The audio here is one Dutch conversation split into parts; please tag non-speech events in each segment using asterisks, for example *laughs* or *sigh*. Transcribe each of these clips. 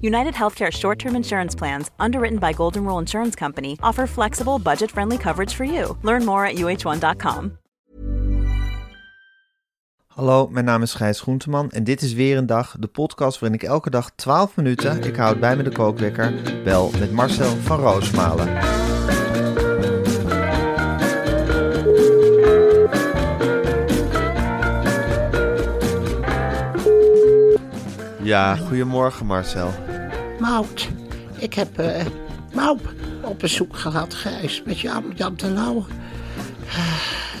United Healthcare short term insurance plans, underwritten by Golden Rule Insurance Company, offer flexible, budget friendly coverage for you. Learn more at uh1.com. Hallo, mijn naam is Gijs Groenteman en dit is weer een dag, de podcast waarin ik elke dag 12 minuten, ik houd bij me de kookwekker, bel met Marcel van Roosmalen. Ja, goedemorgen Marcel. Mout, ik heb eh Maup op bezoek gehad, Gijs, met Jan, Jan de Lauwe.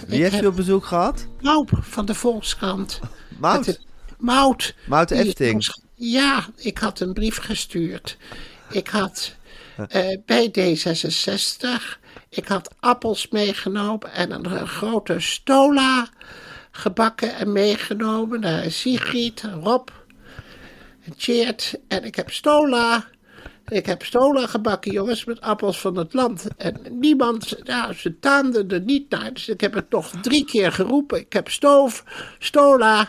Wie heeft je op bezoek gehad? Maup van de Volkskrant. Mout? Mout. Mout Efting? Ja, ik had een brief gestuurd. Ik had eh, bij D66, ik had appels meegenomen en een, eh, grote stola gebakken en meegenomen naar Sigrid, Rob en Tjeerd. En ik heb stola, ik heb stola gebakken, jongens, met appels van het land. En niemand, ja, ze taanden er niet naar. Dus ik heb het nog drie keer geroepen. Ik heb stoof, stola,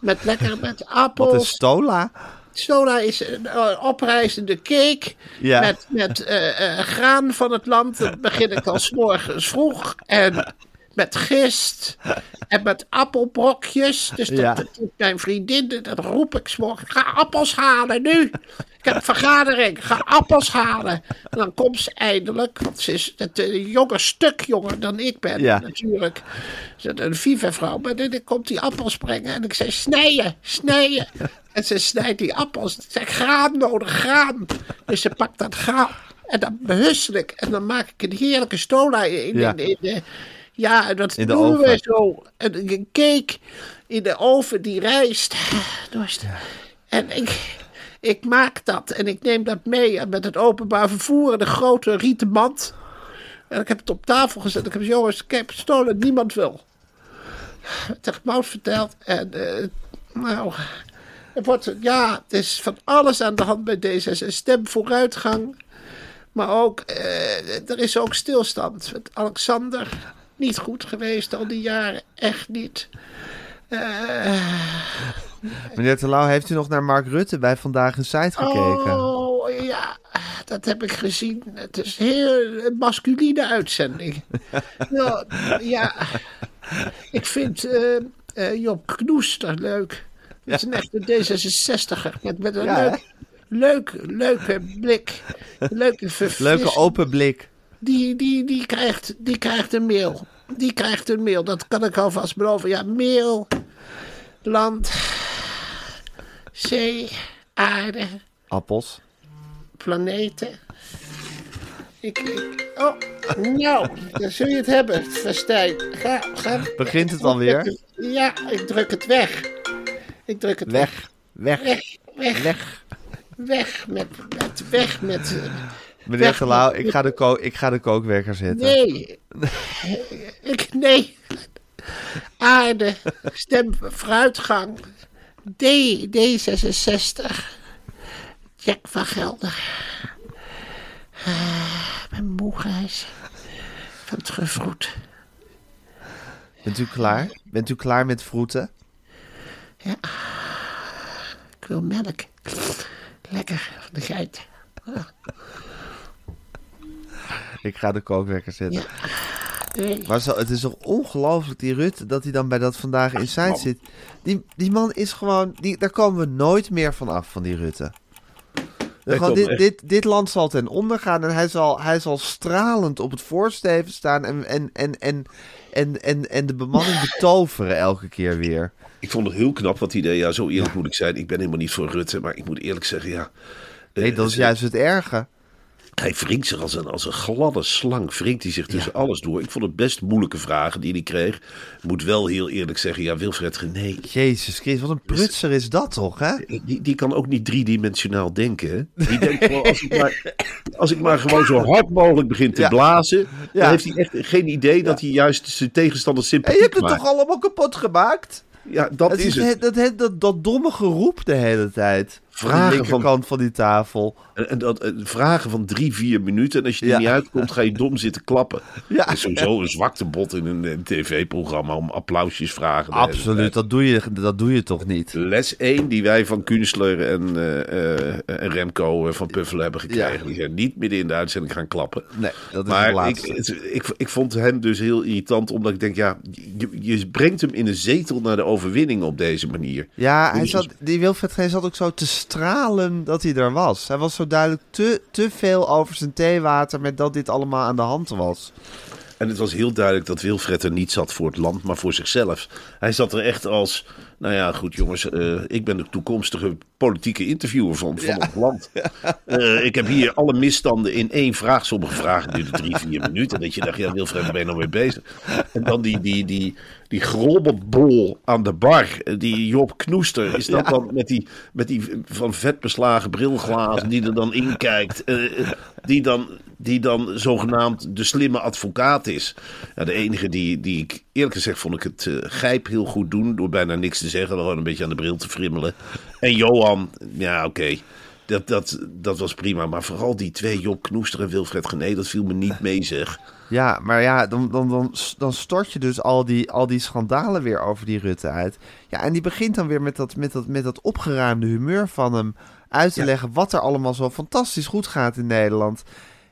met lekker met appels. *laughs* Wat is Stola? Stola is een eh, oprijzende cake Ja. met, met eh, eh, graan van het land. Dat begin ik al *laughs* 's morgens vroeg. En met gist *laughs* en met appelbrokjes. Dus dat, Ja. mijn vriendin, dat roep ik 's morgens. Ga appels halen nu. Ik heb een vergadering, ga appels halen. En dan komt ze eindelijk, want ze is het, een jonger stuk jonger dan ik ben Ja. natuurlijk. Ze is een viva-vrouw, maar dan komt die appels brengen. En ik zei, snijden, snijden. En ze snijdt die appels. Ik zei, graan nodig, graan. Dus ze pakt dat graan. En dan behussel ik. En dan maak ik een heerlijke stola in, in, in de... Ja, en dat In de doen we zo. En een cake in de oven die rijst. *sighs* En ik, ik maak dat en ik neem dat mee en met het openbaar vervoer en de grote rieten mand. En ik heb het op tafel gezet. Ik heb jongens, ik heb gestolen, niemand wil. *sighs* Tegen Mout verteld. En eh, nou, het wordt, ja, het is van alles aan de hand bij D66. Stem vooruitgang. Maar ook, eh, er is ook stilstand. Met Alexander, niet goed geweest al die jaren. Echt niet. Meneer Terlouw, heeft u nog naar Mark Rutte bij Vandaag in Site gekeken? Oh, ja, dat heb ik gezien. Het is heel een masculine uitzending. ja, *laughs* ja, ik vind eh, eh, Job Knoester leuk. Dat is een echte D66er. Met, met een Ja, leuk, leuk, leuke blik. Leuke open blik. Die, die, die, krijgt, die krijgt een mail. Die krijgt een mail. Dat kan ik alvast beloven. Ja, mail, land, zee, aarde, Appels. planeten. Ik, ik- oh, nou, dan zul je het hebben, Festijn. Ga, ga. Begint het alweer? Ja, ik druk het weg. Ik druk het weg. Weg. Weg. Weg, weg, Weg. met, met, weg met... Meneer. Terlouw, ik ga de, ko ik ga de kookwerker zetten. Nee. *laughs* Ik, nee. Aarde, stem, vooruitgang. D, D66. Jack van Gelder. Ah, ben moe, Gijs. Van het gevroet. Bent u klaar? Bent u klaar met vroeten? Ik wil melk. Lekker, van de geit. *laughs* Ik ga de kookwerker zetten. Nee. Maar zo, het is toch ongelooflijk, die Rutte, dat hij dan bij dat Vandaag in Site zit. Die, die man is gewoon, die, daar komen we nooit meer van af, van die Rutte. Gewoon, dit, dit, dit land zal ten onder gaan en hij zal, hij zal stralend op het voorsteven staan en, en, en, en, en, en, en de bemanning *laughs* betoveren elke keer weer. Ik vond het heel knap wat hij deed. Ja, zo eerlijk moet ik zijn. Ik ben helemaal niet voor Rutte, maar ik moet eerlijk zeggen, ja. Nee, eh, dat is juist het erge. Hij wringt zich als een, als een gladde slang, wringt hij zich tussen alles door. Ik vond het best moeilijke vragen die hij kreeg. Moet wel heel eerlijk zeggen, ja, Wilfred Gené, Jezus Christus, wat een prutser is dat toch, hè? die, die kan ook niet driedimensionaal denken. Die denkt *laughs* gewoon, als ik, maar, als ik maar gewoon zo hard mogelijk begin te Ja. blazen, Ja. dan heeft hij echt geen idee dat hij juist zijn tegenstander En je sympathiek hebt het maakt. toch allemaal kapot gemaakt? Ja, dat Het is het. dat, dat, dat, dat domme geroep de hele tijd. Vragen Van de van- van die tafel. En, en dat, en vragen van drie, vier minuten. En als je er Ja. niet uitkomt, ga je dom zitten klappen. *laughs* Ja. Dat is sowieso een zwaktebod in een, een tv-programma om applausjes vragen. Absoluut, dat doe, je, dat doe je toch niet? Les 1 die wij van Kunstler en, eh, eh, en Remco eh, van Puffelen hebben gekregen. Ja. Die zijn niet midden in de uitzending gaan klappen. Nee, dat is de maar ik, ik, ik vond hem dus heel irritant. Omdat ik denk, ja, je, je brengt hem in een zetel naar de overwinning op deze manier. Ja, hij zat, die Wilfred Geen zat ook zo te stralen dat hij er was. Hij was zo duidelijk te, te veel over zijn theewater met dat dit allemaal aan de hand was. En het was heel duidelijk dat Wilfred er niet zat voor het land, maar voor zichzelf. Hij zat er echt als, nou ja, goed jongens, eh, ik ben de toekomstige politieke interviewer van, van het land. *laughs* Eh, ik heb hier alle misstanden in één vraag. Sommige vragen duurden drie, vier minuten. Dat je dacht, ja Wilfred, waar ben je nou mee bezig? En dan die, die, die, die grobbelbol aan de bar. eh, Die Job Knoester, is dat dan met die, met die van vet beslagen brilglazen die er dan in kijkt. die dan die dan zogenaamd de slimme advocaat is. Ja, de enige die, die ik, eerlijk gezegd vond ik het Gijp heel goed doen... door bijna niks te zeggen, gewoon een beetje aan de bril te frimmelen. En Johan, ja oké, dat, dat, dat was prima. Maar vooral die twee, Job Knoester en Wilfred Gené, dat viel me niet mee zeg. Ja, maar ja, dan, dan, dan, dan stort je dus al die, al die schandalen weer over die Rutte uit. Ja, en die begint dan weer met dat, met dat, met dat opgeruimde humeur van hem uit te leggen wat er allemaal zo fantastisch goed gaat in Nederland.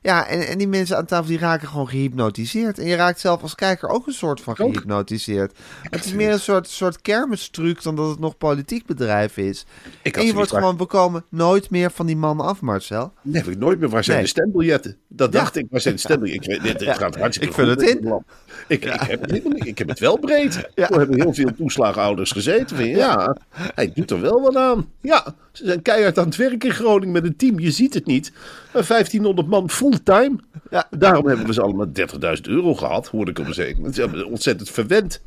Ja, en, en die mensen aan tafel die raken gewoon gehypnotiseerd. En je raakt zelf als kijker ook een soort van gehypnotiseerd. Het is meer een soort, soort kermistruc dan dat het nog politiek bedrijf is. Ik en je wordt gewoon, we komen nooit meer van die man af, Marcel. Nee, ik nooit meer. Waar zijn Nee. de stembiljetten? Dat Ja. dacht ik. Waar zijn de stembiljetten? Ik weet, dit, dit Ja. gaat hartstikke Ik vul het in. dit land. Ik, ik, heb het ik heb het wel breed. Ja. Er hebben heel veel toeslagenouders gezeten. Van, ja, hij doet er wel wat aan. Ja, ze zijn keihard aan het werk in Groningen met een team. Je ziet het niet. Maar 1500 man fulltime. Ja. Daarom hebben we ze allemaal 30.000 euro gehad, hoorde ik zeker moment. Ze hebben ontzettend verwend.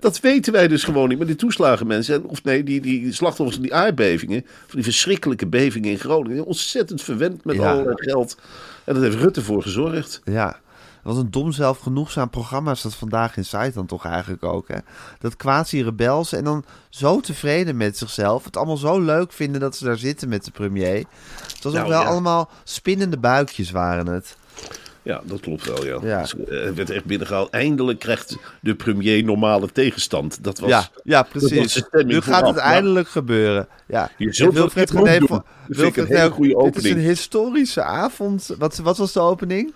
Dat weten wij dus gewoon niet. Maar die toeslagenmensen, en- of nee, die, die slachtoffers van die aardbevingen, van die verschrikkelijke bevingen in Groningen, ontzettend verwend met Ja. allerlei geld. En daar heeft Rutte voor gezorgd. Ja, wat een dom zelfgenoegzaam programma is dat vandaag in site dan toch eigenlijk ook. Hè? Dat quasi-rebels en dan zo tevreden met zichzelf. Het allemaal zo leuk vinden dat ze daar zitten met de premier. Het was ook Nou, wel ja. allemaal spinnende buikjes waren het. Ja, dat klopt wel, ja. Ja. Dus, eh, Het werd echt binnengehaald. Eindelijk krijgt de premier normale tegenstand. Dat was... ja, ja, dat was precies. stemming Nu gaat het Ja. eindelijk gebeuren. Ja. Je Wilfred Gené Wilfred een hele Dit is een historische avond. Wat, wat was de opening?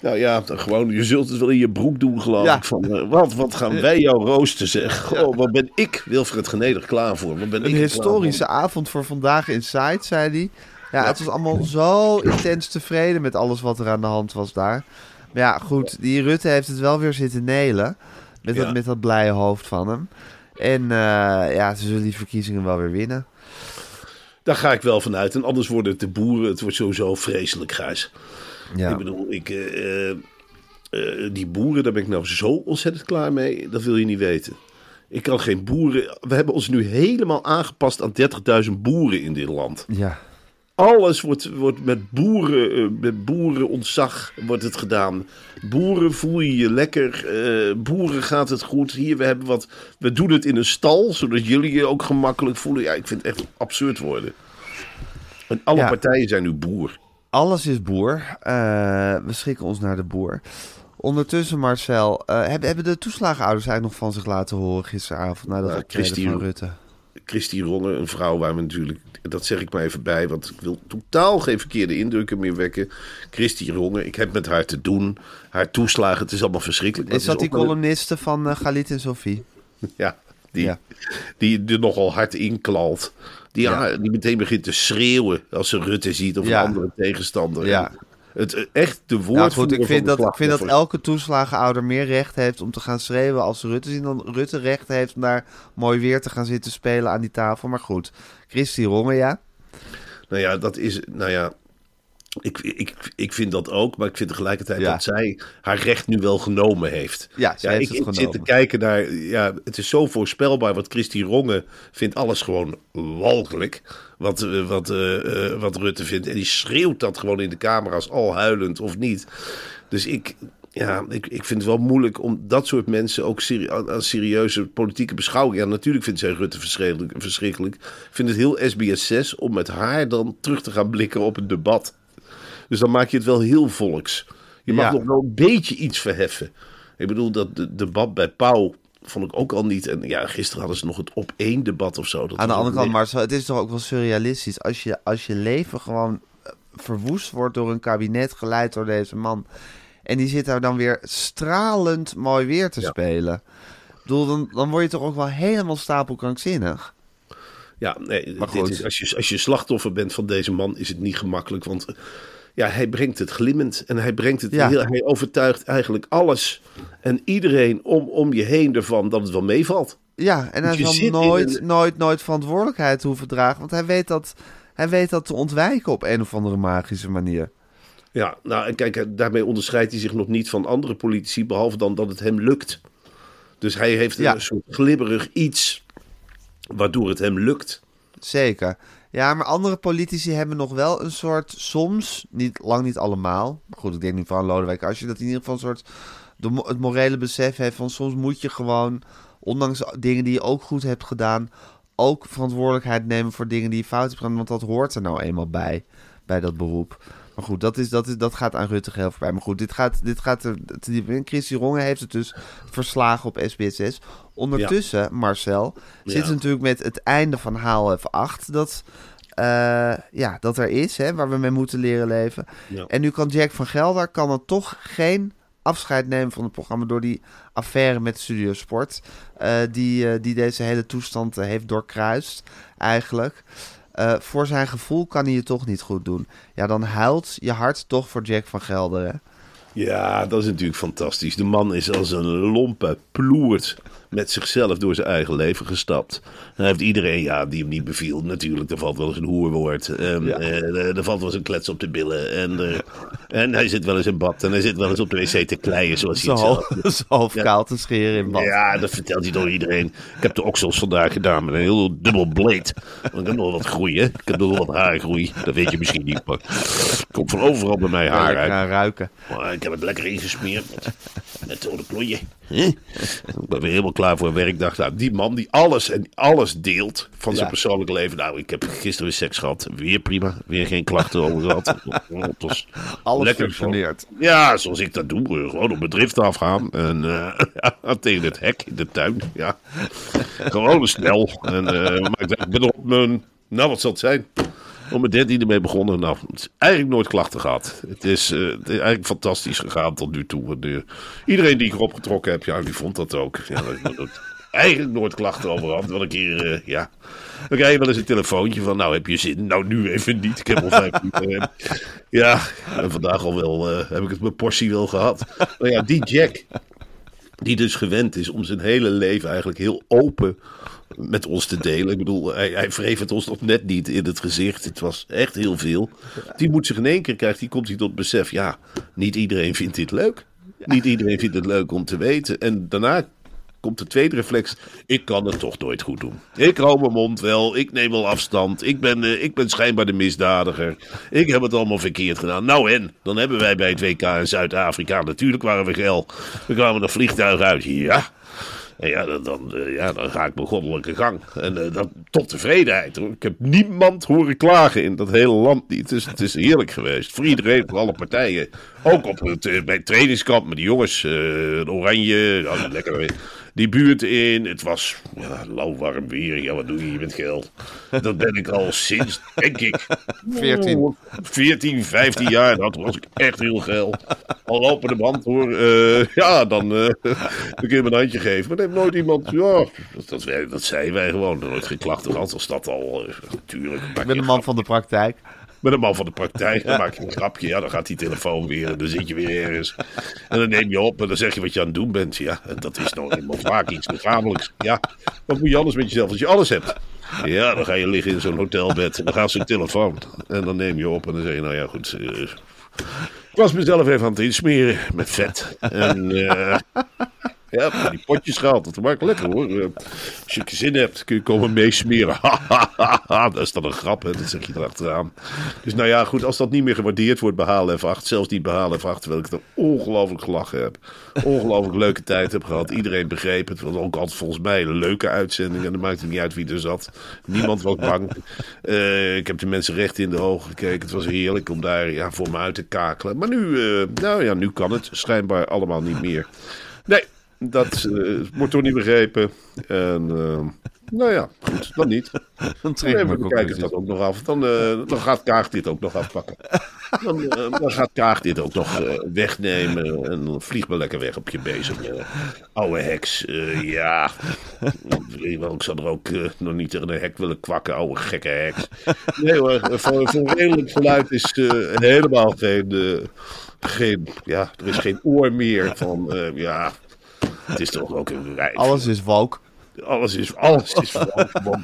Nou ja, dan gewoon, je zult het wel in je broek doen, geloof Ja. ik. Van, eh, wat, wat gaan wij jou roosten, zeg. Goh, wat ben ik, Wilfred Geneder, klaar voor. Wat ben Een historische avond voor vandaag in Site, zei hij. Ja, het was allemaal zo intens tevreden met alles wat er aan de hand was daar. Maar ja, goed, die Rutte heeft het wel weer zitten nelen. Met, dat, met dat blije hoofd van hem. En eh, ja, ze zullen die verkiezingen wel weer winnen. Daar ga ik wel vanuit. En anders worden het de boeren, het wordt sowieso vreselijk, Gijs. Ja, Ik bedoel, ik, eh, eh, eh, die boeren, daar ben ik nou zo ontzettend klaar mee. Dat wil je niet weten. Ik kan geen boeren... We hebben ons nu helemaal aangepast aan 30.000 boeren in dit land. ja. Alles wordt, wordt met boeren, eh, met boerenontzag wordt het gedaan. Boeren voel je je lekker. boeren gaat het goed. Hier, we hebben wat. We doen het in een stal, zodat jullie je ook gemakkelijk voelen. Ja, ik vind het echt absurd worden. En alle Ja. partijen zijn nu boer. Alles is boer. Eh, we schikken ons naar de boer. Ondertussen, Marcel, eh, hebben, hebben de toeslagenouders eigenlijk nog van zich laten horen gisteravond na dat Ja, optreden Christine- van Rutte? Christy Ronge, een vrouw waar we natuurlijk, dat zeg ik maar even bij, want ik wil totaal geen verkeerde indrukken meer wekken. Christy Ronge, ik heb met haar te doen. Haar toeslagen, het is allemaal verschrikkelijk. Is dat die een- columniste van eh Galit en Sophie? *laughs* Ja, die, Ja. die er nogal hard inklalt. Die, Ja. die meteen begint te schreeuwen als ze Rutte ziet of Ja. een andere tegenstander. Ja. Het, eh, echt de Nou goed, ik vind, dat, ik vind dat elke toeslagenouder meer recht heeft om te gaan schreeuwen als ze Rutte zien dan Rutte recht heeft om daar mooi weer te gaan zitten spelen aan die tafel. Maar goed, Christy Ronge, ja. Nou ja, dat is, nou ja, Ik, ik, ik vind dat ook, maar ik vind tegelijkertijd Ja. dat zij haar recht nu wel genomen heeft. Ja, zij heeft ik, het ik zit te kijken naar, ja, het is zo voorspelbaar, want Christy Ronge vindt alles gewoon walgelijk, wat, eh, wat, eh, eh, wat Rutte vindt. En die schreeuwt dat gewoon in de camera's, al huilend of niet. Dus ik, ja, ik, ik vind het wel moeilijk om dat soort mensen ook serie, aan, serieuze politieke beschouwing. Ja, natuurlijk vindt zij Rutte verschrikkelijk. verschrikkelijk. Ik vind het heel SBS 6 om met haar dan terug te gaan blikken op het debat. Dus dan maak je het wel heel volks. Je mag Ja. nog wel een beetje iets verheffen. Ik bedoel, dat de- debat bij Pauw vond ik ook al niet. En ja, gisteren hadden ze nog het op één debat of zo. Dat Aan de andere kant. Marcel, het is toch ook wel surrealistisch. Als je, als je leven gewoon eh, verwoest wordt door een kabinet geleid door deze man. En die zit daar dan weer stralend mooi weer te Ja. spelen. Ik bedoel, dan, dan word je toch ook wel helemaal stapelkrankzinnig. Ja, nee, Maar dit goed. is, als, je, als je slachtoffer bent van deze man, is het niet gemakkelijk. Want eh, ja, hij brengt het glimmend en hij brengt het Ja. heel, hij overtuigt eigenlijk alles en iedereen om, om je heen ervan dat het wel meevalt. Ja, en hij zal nooit, een- nooit, nooit verantwoordelijkheid hoeven dragen. Want hij weet, dat, hij weet dat te ontwijken op een of andere magische manier. Ja, nou en kijk, daarmee onderscheidt hij zich nog niet van andere politici, behalve dan dat het hem lukt. Dus hij heeft Ja. een soort glibberig iets waardoor het hem lukt. Zeker. Ja, maar andere politici hebben nog wel een soort, soms, niet, lang niet allemaal. Goed, ik denk nu van Lodewijk als je dat in ieder geval een soort, de, het morele besef heeft van soms moet je gewoon, ondanks dingen die je ook goed hebt gedaan, ook verantwoordelijkheid nemen voor dingen die je fout hebt gedaan. Want dat hoort er nou eenmaal bij, bij dat beroep. Maar goed, dat, is, dat, is, dat gaat aan Rutte geheel voorbij. Maar goed, dit gaat, dit gaat er te diep in. Christy Ronge heeft het dus verslagen op SBS6. Ondertussen, Marcel, zit natuurlijk met het einde van HLF 8. Dat, eh, ja, dat er is, hè, waar we mee moeten leren leven. Ja. En nu kan Jack van Gelder kan dan toch geen afscheid nemen van het programma door die affaire met Studio Sport. eh, die, eh, die deze hele toestand heeft doorkruist, eigenlijk. Eh, voor zijn gevoel kan hij het toch niet goed doen. Ja, dan huilt je hart toch voor Jack van Gelder. Ja, dat is natuurlijk fantastisch. De man is als een lompe ploert met zichzelf door zijn eigen leven gestapt. Hij heeft iedereen, ja, die hem niet beviel. Natuurlijk, er valt wel eens een hoerwoord. Ja. eh, er valt wel eens een klets op de billen. En, eh, en hij zit wel eens in bad. En hij zit wel eens op de wc te kleien, zoals hij zelf *laughs* half Ja. kaal te scheren in bad. Ja, dat vertelt hij door iedereen. Ik heb de oksels vandaag gedaan met een heel dubbel bleed. Want ik heb nog wat groei, hè. Ik heb nog wat haargroei. Dat weet je misschien niet, maar komt van overal bij mij haar uit. ruiken. Maar ik heb het lekker ingesmeerd. Met oude klooien. Ik ben weer helemaal klaar voor een werkdag. Nou, die man die alles en alles deelt van zijn Ja. persoonlijk leven. Nou, ik heb gisteren weer seks gehad. Weer prima. Weer geen klachten over gehad. *laughs* Alles lekker functioneert. Ja, zoals ik dat doe. eh, Gewoon op mijn drift afgaan. En eh, *laughs* tegen het hek in de tuin. Ja. Gewoon snel. En, eh, ik ben op mijn... Nou, wat zal het zijn? Om mijn dertiende mee begonnen. Nou, eigenlijk nooit klachten gehad. Het is, eh, het is eigenlijk fantastisch gegaan tot nu toe. Eh, iedereen die ik erop getrokken heb, ja, die vond dat ook. Ja, dat, *laughs* eigenlijk nooit klachten over had. Wel een keer, eh, ja. Dan krijg wel eens een telefoontje van, nou heb je zin? Nou, nu even niet. Ik heb al vijf *laughs* minuten. eh. Ja, en vandaag al wel, heb ik het mijn portie wel gehad. Maar ja, die Jack, die dus gewend is om zijn hele leven eigenlijk heel open met ons te delen. Ik bedoel, hij, hij wreef het ons nog net niet in het gezicht. Het was echt heel veel. Die moet zich in één keer krijgen, die komt hij tot besef. Ja, niet iedereen vindt dit leuk. Niet iedereen vindt het leuk om te weten. En daarna komt de tweede reflex. Ik kan het toch nooit goed doen. Ik hou mijn mond wel. Ik neem wel afstand. Ik ben, eh, ik ben schijnbaar de misdadiger. Ik heb het allemaal verkeerd gedaan. Nou en? Dan hebben wij bij het WK in Zuid-Afrika. Natuurlijk waren we geil. We kwamen er vliegtuig uit. Ja. En ja, dan, dan, eh, ja, dan ga ik mijn goddelijke gang. En eh, dat, tot tevredenheid. Ik heb niemand horen klagen in dat hele land niet. Dus het is heerlijk geweest. Voor iedereen, voor alle partijen. Ook op het, eh, bij het trainingskamp met die jongens. de oranje. Lekker. Die buurt in. Het was ja, lauw warm weer. Ja, wat doe je hier met geld? Dat ben ik al sinds, denk ik... 14. 14, 15 jaar. Dat was ik echt heel geil. Al lopende band hoor. Eh, ja, dan eh een keer mijn handje geven. Maar dan heeft nooit iemand... Ja, dat, dat, wij- dat zeiden wij gewoon. Nooit gehad. Als dat al... eh, natuurlijk. Ik ben de man van de praktijk. Met een man van de praktijk, dan maak je een grapje. Ja, dan gaat die telefoon weer en dan zit je weer ergens. En dan neem je op en dan zeg je wat je aan het doen bent. Ja, en dat is nou eenmaal vaak iets lichamelijks. Ja, wat moet je anders met jezelf als je alles hebt? Ja, dan ga je liggen in zo'n hotelbed. En dan gaat zijn telefoon. En dan neem je op en dan zeg je, nou ja, goed. eh, ik was mezelf even aan het insmeren met vet. En eh, ja, die potjes gehaald. Dat maakt lekker hoor. Eh, Als je zin hebt, kun je komen meesmeren. *laughs* dat is dan een grap, hè? dat zeg je erachteraan. Dus nou ja, goed, als dat niet meer gewaardeerd wordt bij HLF8, zelfs niet bij HLF8, terwijl ik er ongelooflijk gelachen heb. Ongelooflijk leuke tijd heb gehad. Iedereen begreep het. Het was ook altijd volgens mij een leuke uitzending. En dan maakte het niet uit wie er zat. Niemand was bang. Eh, ik heb de mensen recht in de ogen gekeken. Het was heerlijk om daar ja, voor me uit te kakelen. Maar nu, eh, nou ja, nu kan het schijnbaar allemaal niet meer. Nee, dat eh, wordt toch niet begrepen. En eh, nou ja, goed, dan niet. *laughs* Dan trek mijn kijken dat ook nog af. Dan, eh, dan gaat Kaag dit ook nog afpakken. Dan, eh, dan gaat Kaag dit ook nog eh, wegnemen. En dan vlieg maar lekker weg op je bezem. eh. oude heks, eh, ja. Ik zou er ook eh, nog niet tegen een hek willen kwakken, oude gekke heks. Nee hoor, eh, voor, voor redelijk geluid is eh, helemaal geen, eh, geen... Ja, er is geen oor meer van... eh, ja, het is toch ook een wijf. Alles is woke. Alles is, alles is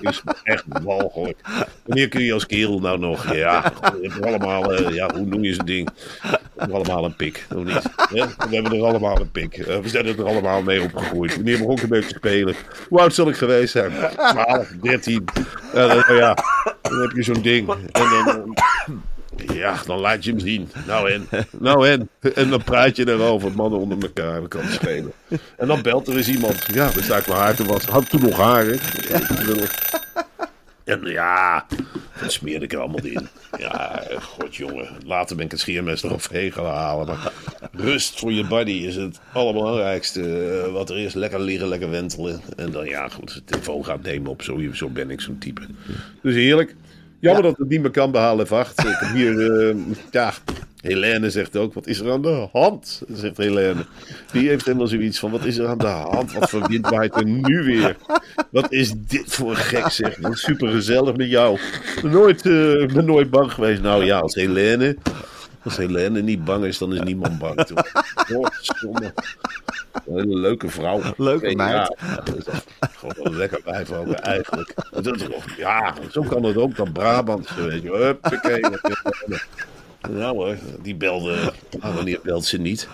is echt walgelijk. Wanneer kun je als kerel nou nog, ja, je hebt er allemaal, eh, ja, hoe noem je zo'n ding? We hebben allemaal een pik, of niet? We hebben er allemaal een pik. Eh, we zijn er allemaal mee opgegroeid. Wanneer begon ik een beetje te spelen? Hoe oud zal ik geweest zijn? 12, 13. En dan, nou ja, dan heb je zo'n ding. En dan, ja, dan laat je hem zien. Nou en, nou en. En dan praat je erover, mannen onder elkaar, dat kan het schelen. En dan belt er eens iemand. Ja, dan sta ik mijn haar te wassen. Had toen nog haar? En ja, dat smeerde ik er allemaal in. Ja, god jongen. Later ben ik het scheermes eroverheen gaan halen. Rust voor je body is het allerbelangrijkste eh, wat er is. Lekker liggen, lekker wentelen. En dan ja, goed, de telefoon gaat nemen op. Zo, zo ben ik zo'n type. Dus heerlijk. Jammer dat het niet meer kan behalen, wacht. Ik heb hier, eh, ja, Helene zegt ook, wat is er aan de hand? Zegt Helene. Die heeft helemaal zoiets van, wat is er aan de hand? Wat voor wind waait er nu weer? Wat is dit voor gek zeg? Super gezellig met jou. Ik ben nooit, eh, ben nooit bang geweest. Nou ja, als Helene, als Helene niet bang is, dan is niemand bang. Toch? *laughs* Godverdomme. Een hele leuke vrouw. Leuke Ja, meid. dat is Gewoon een lekker wijf ook, eigenlijk. Dat is Ja, zo kan het ook. Dan Brabant, weet je. Huppakee. Nou hoor, die belde. Ah, wanneer belt ze niet?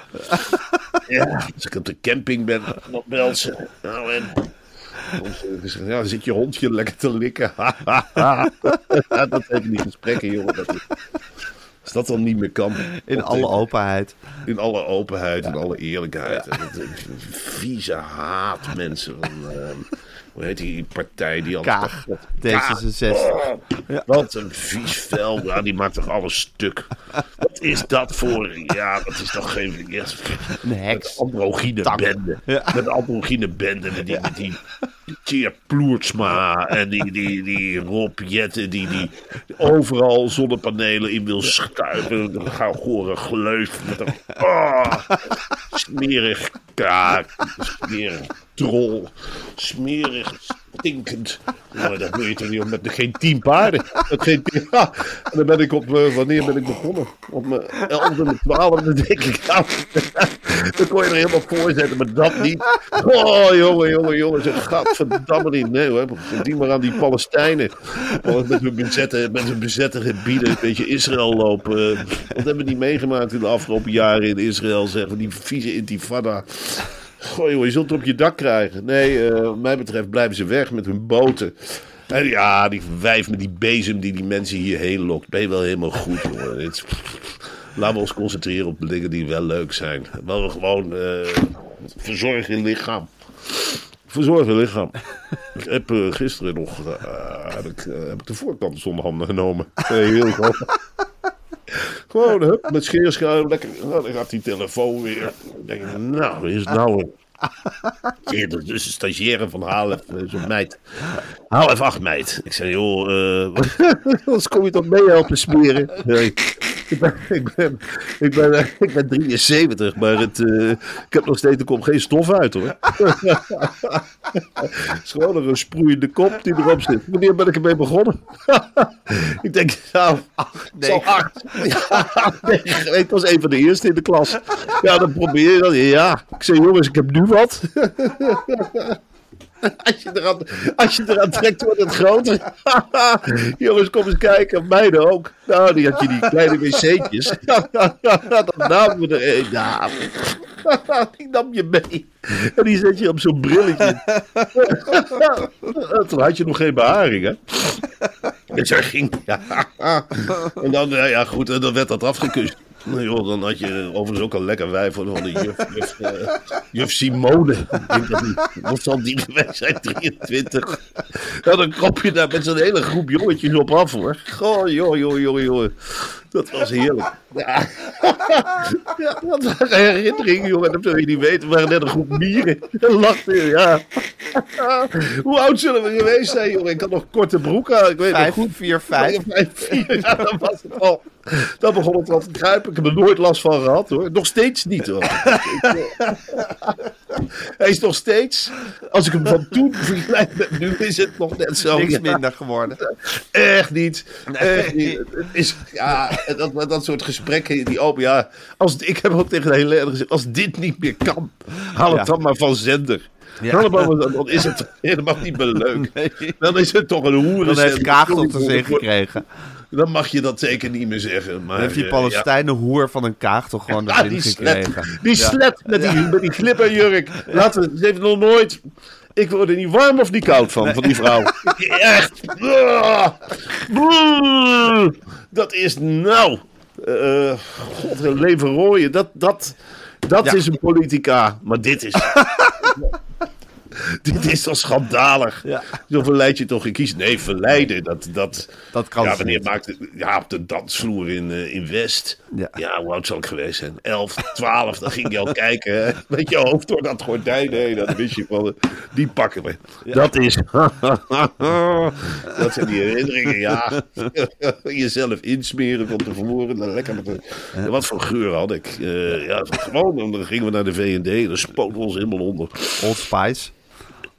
Ja, als ik op de camping ben, dan belt ze. Nou en. Eh, Ja, dan zit je hondje lekker te likken. *laughs* dat heeft die gesprekken, jongen. Dat is- Als dat dan niet meer kan. In alle openheid. In alle openheid en alle eerlijkheid. Eh, vieze haat mensen van... ehm, hoe heet die partij die altijd... Kaag. D66. Wat een vies vel. Ja, die maakt toch alles stuk. Wat is dat voor... Ja, dat is toch geen... Ja, Een heks. androgyne Tak. bende. Ja. Met androgyne bende. Met die, met die Ploertsma en die, die, die Rob Jetten die, die overal zonnepanelen in wil schuiven. Een gauw gore gleuf met een ah, smerig kaak, smerig trol, smerig stinkend. Maar dat wil je toch niet met geen tien paarden. Met geen *laughs* ja. En dan ben ik op, eh, wanneer ben ik begonnen? Op mijn elfde en twaalfde denk ik. Nou, *laughs* dan kon je er helemaal voor zetten, maar dat niet. Oh, jongen, jongen, jongen. Zeg, gadverdamme niet. Nee hoor, die maar aan die Palestijnen. Met hun bezette, met hun bezette gebieden, een beetje Israël lopen. Wat hebben die meegemaakt in de afgelopen jaren in Israël, zeggen Die vieze intifada. Goh, joh, je zult het op je dak krijgen. Nee, eh, wat mij betreft blijven ze weg met hun boten. En ja, die wijf met die bezem die die mensen hierheen lokt. Ben je wel helemaal goed, is- Laten we ons concentreren op de dingen die wel leuk zijn. Wel gewoon eh verzorg lichaam. Verzorg je lichaam. Ik heb eh, gisteren nog heb ik, de voorkant zonder handen genomen. Heel gewoon. Gewoon, hup, met scheerschuim, lekker. Nou, dan gaat die telefoon weer. Dan denk ik, nou, is het nou? een- is een stagiaire van HLF, eh, zo'n meid. HLF 8 meid. Ik zei, joh, eh, *laughs* anders kom je toch mee helpen smeren? Nee. Ik ben, ik, ben, ik, ben, eh, ik ben 73, maar het, eh, ik heb nog steeds, er komt geen stof uit hoor. *laughs* Het is gewoon nog een sproeiende kop die erop zit. Wanneer ben ik ermee begonnen? *laughs* ik denk, nou, acht. Ja, nee, ik was een van de eerste in de klas. Ja, dan probeer je dat. Ja, ik zei, jongens, ik heb nu wat. *laughs* *laughs* Als je eraan, als je eraan trekt, wordt het groter. *laughs* Jongens, kom eens kijken. Meiden ook. Nou, die had je die kleine wc'tjes. *laughs* We er. Ja, die nam je mee. En die zet je op zo'n brilletje. Toen had je nog geen beharing, hè? Dus hij ging. Ja. En dan, eh, ja goed, en dan werd dat afgekust. Nou joh, dan had je overigens ook al lekker wijf van de juf, juf, eh, Simone. Wat zal die geweest zijn? 23. Nou, dan krop je daar met zo'n hele groep jongetjes op af hoor. Goh, joh, joh, joh, joh. Dat was heerlijk. *laughs* Ja, ja dat waren herinneringen, jongen. Dat wil je niet weten. We waren net een groep mieren. En lachten, ja. *laughs* Hoe oud zullen we geweest zijn, jongen? Ik had nog korte broek aan. Ik weet nog Vijf, goed. vier, vijf. Vijf, vier, *laughs* ja, dat was het al. Dan begon het al te kruipen. Ik heb er nooit last van gehad hoor. Nog steeds niet hoor. Hij is nog steeds, als ik hem van toen *laughs* vergelijk met nu, is het nog net zo. Niks Ja, minder geworden. Echt niet. Echt niet. Het is, ja, dat, dat soort gesprekken, die open, ja. Als, ik heb ook tegen de hele leden gezegd, als dit niet meer kan, haal het Ja. dan maar van zender. Ja. Dan is het *laughs* helemaal niet meer leuk. Dan is het toch een hoeren. Dan heeft tot te zin gekregen. Dan mag je dat zeker niet meer zeggen. Maar, Dan heeft die eh, Palestijnen hoer van een Kaag toch gewoon ja, die slet, gekregen. die slet met die, met die glipperjurk. Laten we, ze heeft nog nooit... Ik word er niet warm of niet koud van, van die vrouw. *laughs* Echt. Dat is nou... eh God, leven rooien. Dat, dat, dat Ja. is een politica. Maar dit is... *laughs* *laughs* dit is toch schandalig. Ja. Zo verleid je toch geen kies. Nee, verleiden. Dat, dat, Dat kan ja, wanneer maakte ja, op de dansvloer in, eh, in West. Ja. Ja. hoe oud zal ik geweest zijn? 11, 12, dan ging je al kijken. hè. Met je hoofd door dat gordijn heen. Dan wist je van, die pakken we. Dat is... *laughs* dat zijn die herinneringen, ja. *laughs* Jezelf insmeren van tevoren. Dan lekker met een, Wat voor geur had ik? Eh, ja, gewoon, dan gingen we naar de V&D. Dan we ons helemaal onder. Old Spice.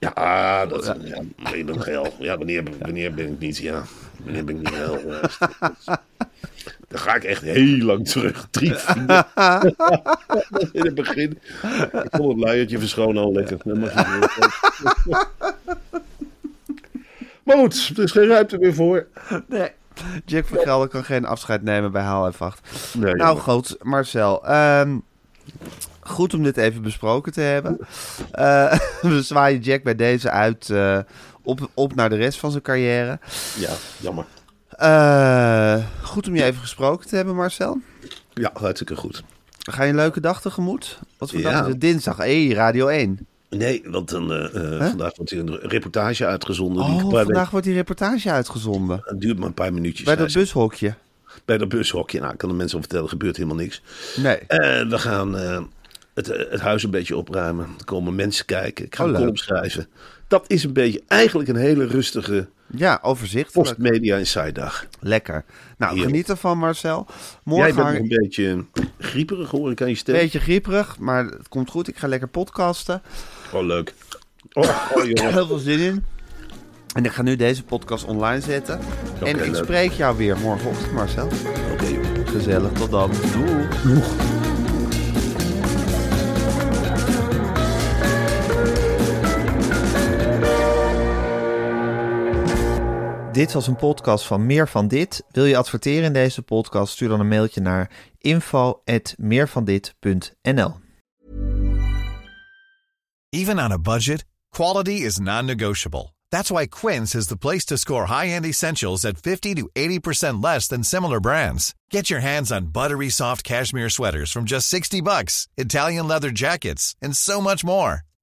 Ja, dat ja, ben je nog geil. Ja, wanneer, wanneer ben ik niet, ja. Wanneer ben ik niet geil geweest? *laughs* Dan ga ik echt heel lang terug. Drie. *laughs* In het begin. Ik kon het luiertje verschonen al lekker. Dan mag je weer. *laughs* Maar goed, er is geen ruimte meer voor. Nee. Jack van Gelder kan geen afscheid nemen bij Haal F8. Nee, nou goed, Marcel. ehm, goed om dit even besproken te hebben. Eh, *laughs* we zwaaien Jack bij deze uit eh, op, op naar de rest van zijn carrière. Ja, jammer. Eh, goed om je even gesproken te hebben, Marcel. Ja, hartstikke goed. Ga je een leuke dag tegemoet? Wat voor Ja. dag is het? Dinsdag. Hé, Radio 1. Nee, want dan, vandaag wordt hier een reportage uitgezonden. Oh, vandaag wordt die reportage uitgezonden. Het duurt maar een paar minuutjes. Bij dat bushokje. bij dat bushokje. Nou, ik kan de mensen al vertellen, gebeurt helemaal niks. Nee. En we gaan het, eh, het huis een beetje opruimen. Er komen mensen kijken. Ik ga Oh, een column schrijven. Dat is een beetje eigenlijk een hele rustige Ja, overzichtelijk. postmedia inside dag. Lekker. Nou, Heerlijk. geniet ervan, Marcel. Jij Morgen bent nog ik een beetje grieperig hoor ik aan je stem. een beetje grieperig, maar het komt goed. Ik ga lekker podcasten. Gewoon leuk. Oh, oh *laughs* jongen. Heel veel zin in. En ik ga nu deze podcast online zetten. en ik leuk. spreek jou weer morgenochtend, Marcel. Oké, joh. Gezellig, tot dan. Doei. Dit was een podcast van Meer van Dit. Wil je adverteren in deze podcast? Stuur dan een mailtje naar info@meervandit.nl. Even on a budget, quality is non-negotiable. That's why Quince is the place to score high-end essentials at 50 to 80% less than similar brands. Get your hands on buttery soft cashmere sweaters from just 60 bucks, Italian leather jackets, and so much more.